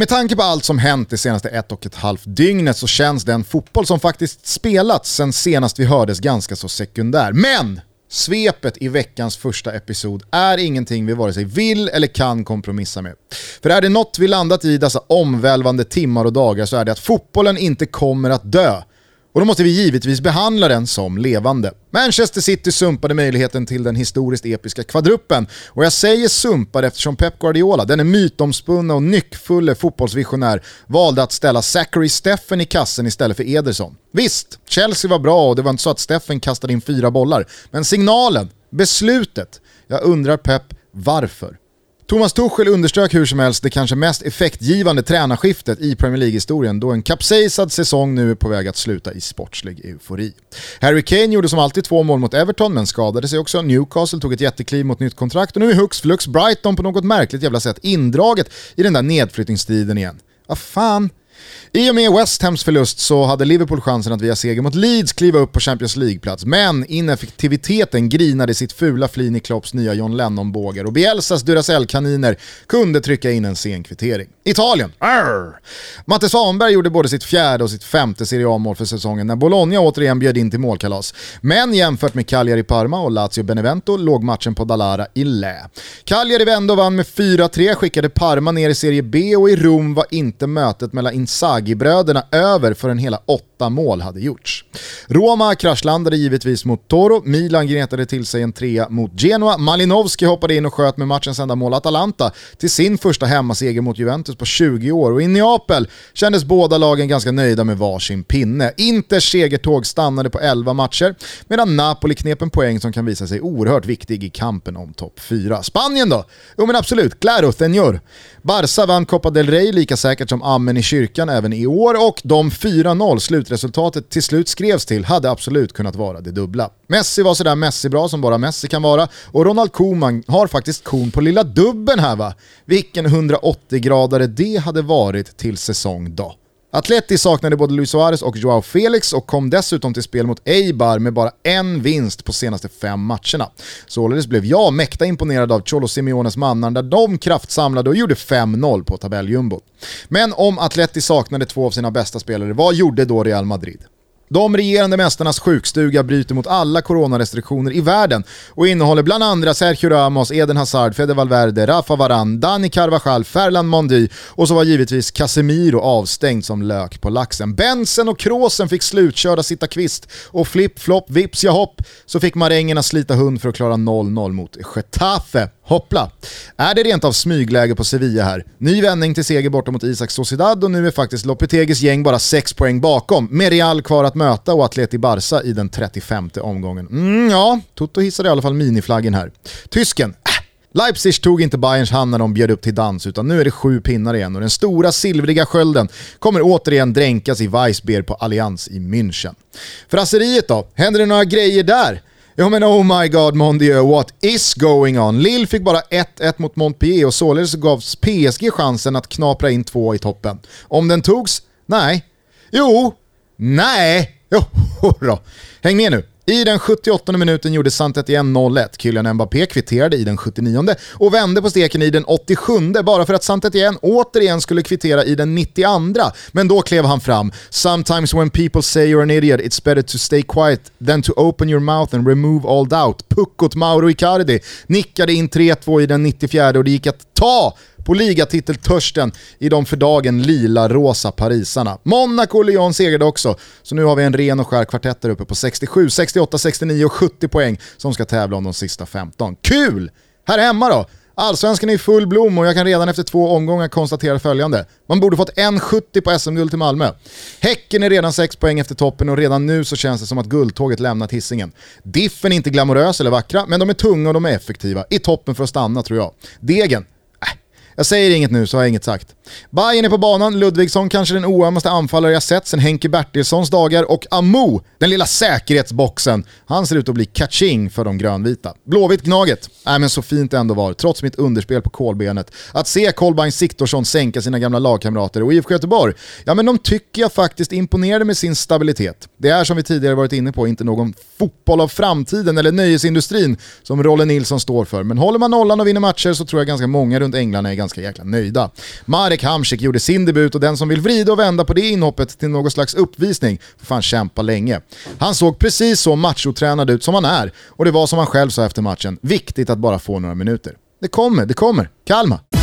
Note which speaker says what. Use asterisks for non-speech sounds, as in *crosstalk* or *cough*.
Speaker 1: Med tanke på allt som hänt det senaste ett och ett halvt dygnet så känns den fotboll som faktiskt spelats sen senast vi hördes ganska så sekundär. Men Svepet i veckans första episod är ingenting vi vare sig vill eller kan kompromissa med. För är det något vi landat i dessa omvälvande timmar och dagar så är det att fotbollen inte kommer att dö. Och då måste vi givetvis behandla den som levande. Manchester City sumpade möjligheten till den historiskt episka kvadruppen. Och jag säger sumpade eftersom Pep Guardiola, den mytomspunne mytomspunna och nyckfulle fotbollsvisionär, valde att ställa Zachary Steffen i kassen istället för Ederson. Visst, Chelsea var bra och det var inte så att Steffen kastade in fyra bollar. Men signalen, beslutet, jag undrar Pep varför. Thomas Tuchel underströk hur som helst det kanske mest effektgivande tränarskiftet i Premier League-historien då en kapsejsad säsong nu är på väg att sluta i sportslig eufori. Harry Kane gjorde som alltid två mål mot Everton men skadade sig också. Newcastle tog ett jättekliv mot nytt kontrakt och nu är hux flux Brighton på något märkligt jävla sätt indraget i den där nedflyttningsstriden igen. Vad fan, i och med West Hams förlust så hade Liverpool chansen att via seger mot Leeds kliva upp på Champions League-plats, men ineffektiviteten grinade sitt fula flin i Klopps nya John Lennon-bågar och Bielsas Duracell-kaniner kunde trycka in en sen kvittering. Italien, Arr! Matte Svanberg gjorde både sitt fjärde och sitt femte Serie A-mål för säsongen när Bologna återigen bjöd in till målkalas. Men jämfört med Cagliari Parma och Lazio Benevento låg matchen på Dalara i lä. Cagliari vände och vann med 4-3, skickade Parma ner i Serie B och i Rom var inte mötet mellan Inzaghi-bröderna över förrän hela åtta mål hade gjorts. Roma kraschlandade givetvis mot Toro, Milan gnetade till sig en trea mot Genoa, Malinowski hoppade in och sköt med matchens enda mål Atalanta till sin första hemmaseger mot Juventus på 20 år och i Neapel kändes båda lagen ganska nöjda med varsin pinne. Inters segertåg stannade på 11 matcher medan Napoli knep en poäng som kan visa sig oerhört viktig i kampen om topp 4. Spanien då? Jo men absolut, claro, senor. Barca vann Copa del Rey lika säkert som amen i kyrkan även i år och de 4-0 slutresultatet till slut skrevs till hade absolut kunnat vara det dubbla. Messi var sådär Messi-bra som bara Messi kan vara och Ronald Koeman har faktiskt kon på lilla dubben här va. Vilken 180-gradare det hade varit till säsong då. Atleti saknade både Luis Suarez och Joao Felix och kom dessutom till spel mot Eibar med bara en vinst på senaste fem matcherna. Således blev jag mäkta imponerad av Cholo Simeones mannar där de kraftsamlade och gjorde 5-0 på tabelljumbo. Men om Atleti saknade två av sina bästa spelare, vad gjorde då Real Madrid? De regerande mästarnas sjukstuga bryter mot alla coronarestriktioner i världen och innehåller bland andra Sergio Ramos, Eden Hazard, Fede Valverde, Rafa Varan, Dani Carvajal, Ferland Mondi och så var givetvis Casemiro avstängd som lök på laxen. Bensen och Krosen fick slutkörda sitta kvist och flipp-flopp, vips ja hopp så fick marängerna slita hund för att klara 0-0 mot Getafe. Hoppla! Är det rent av smygläge på Sevilla här? Ny vändning till seger borta mot Isak Sociedad och nu är faktiskt Lopetegis gäng bara 6 poäng bakom, med Real kvar att möta och Atleti Barca i den 35 omgången. Mm, ja, Toto hissade i alla fall miniflaggen här. Tysken, äh, Leipzig tog inte Bayerns hand när de bjöd upp till dans utan nu är det sju pinnar igen och den stora silvriga skölden kommer återigen dränkas i Weissbier på Allianz i München. Frasseriet då? Händer det några grejer där? Ja men oh my god mon Dieu, what is going on? Lille fick bara 1-1 mot Montpellier och således gavs PSG chansen att knapra in två i toppen. Om den togs? Nej. Jo. Nej. *laughs* Jo då. Häng med nu. I den 78 minuten gjorde Saint-Étienne 0-1. Kylian Mbappé kvitterade i den 79 och vände på steken i den 87 bara för att Saint-Étienne återigen skulle kvittera i den 92 Men då klev han fram. “Sometimes when people say you're an idiot it's better to stay quiet than to open your mouth and remove all doubt.” Puckot Mauro Icardi nickade in 3-2 i den 94 och det gick att ta på ligatiteltörsten i de för dagen lila-rosa parisarna. Monaco och Lyon segrade också, så nu har vi en ren och skär kvartett där uppe på 67, 68, 69 och 70 poäng som ska tävla om de sista 15. Kul! Här hemma då? Allsvenskan är i full blom och jag kan redan efter två omgångar konstatera följande. Man borde fått 1,70 på SM-guld till Malmö. Häcken är redan 6 poäng efter toppen och redan nu så känns det som att guldtåget lämnat hissingen. Diffen är inte glamorös eller vackra, men de är tunga och de är effektiva. I toppen för att stanna tror jag. Degen, jag säger inget nu så har jag inget sagt. Bayern är på banan, Ludvigsson kanske den oömmaste anfallare jag sett sen Henke Bertilssons dagar och Amo, den lilla säkerhetsboxen, han ser ut att bli catching för de grönvita. Blåvitt Gnaget, äh, men så fint det ändå var, trots mitt underspel på kolbenet. Att se Kolbein Siktorsson sänka sina gamla lagkamrater och IFK Göteborg, ja men de tycker jag faktiskt imponerade med sin stabilitet. Det är som vi tidigare varit inne på inte någon fotboll av framtiden eller nöjesindustrin som Rolle Nilsson står för, men håller man nollan och vinner matcher så tror jag ganska många runt England är ganska ganska jäkla nöjda. Marek Hamsik gjorde sin debut och den som vill vrida och vända på det inhoppet till någon slags uppvisning får fan kämpa länge. Han såg precis så machotränad ut som han är och det var som han själv sa efter matchen, viktigt att bara få några minuter. Det kommer, det kommer. Kalmar!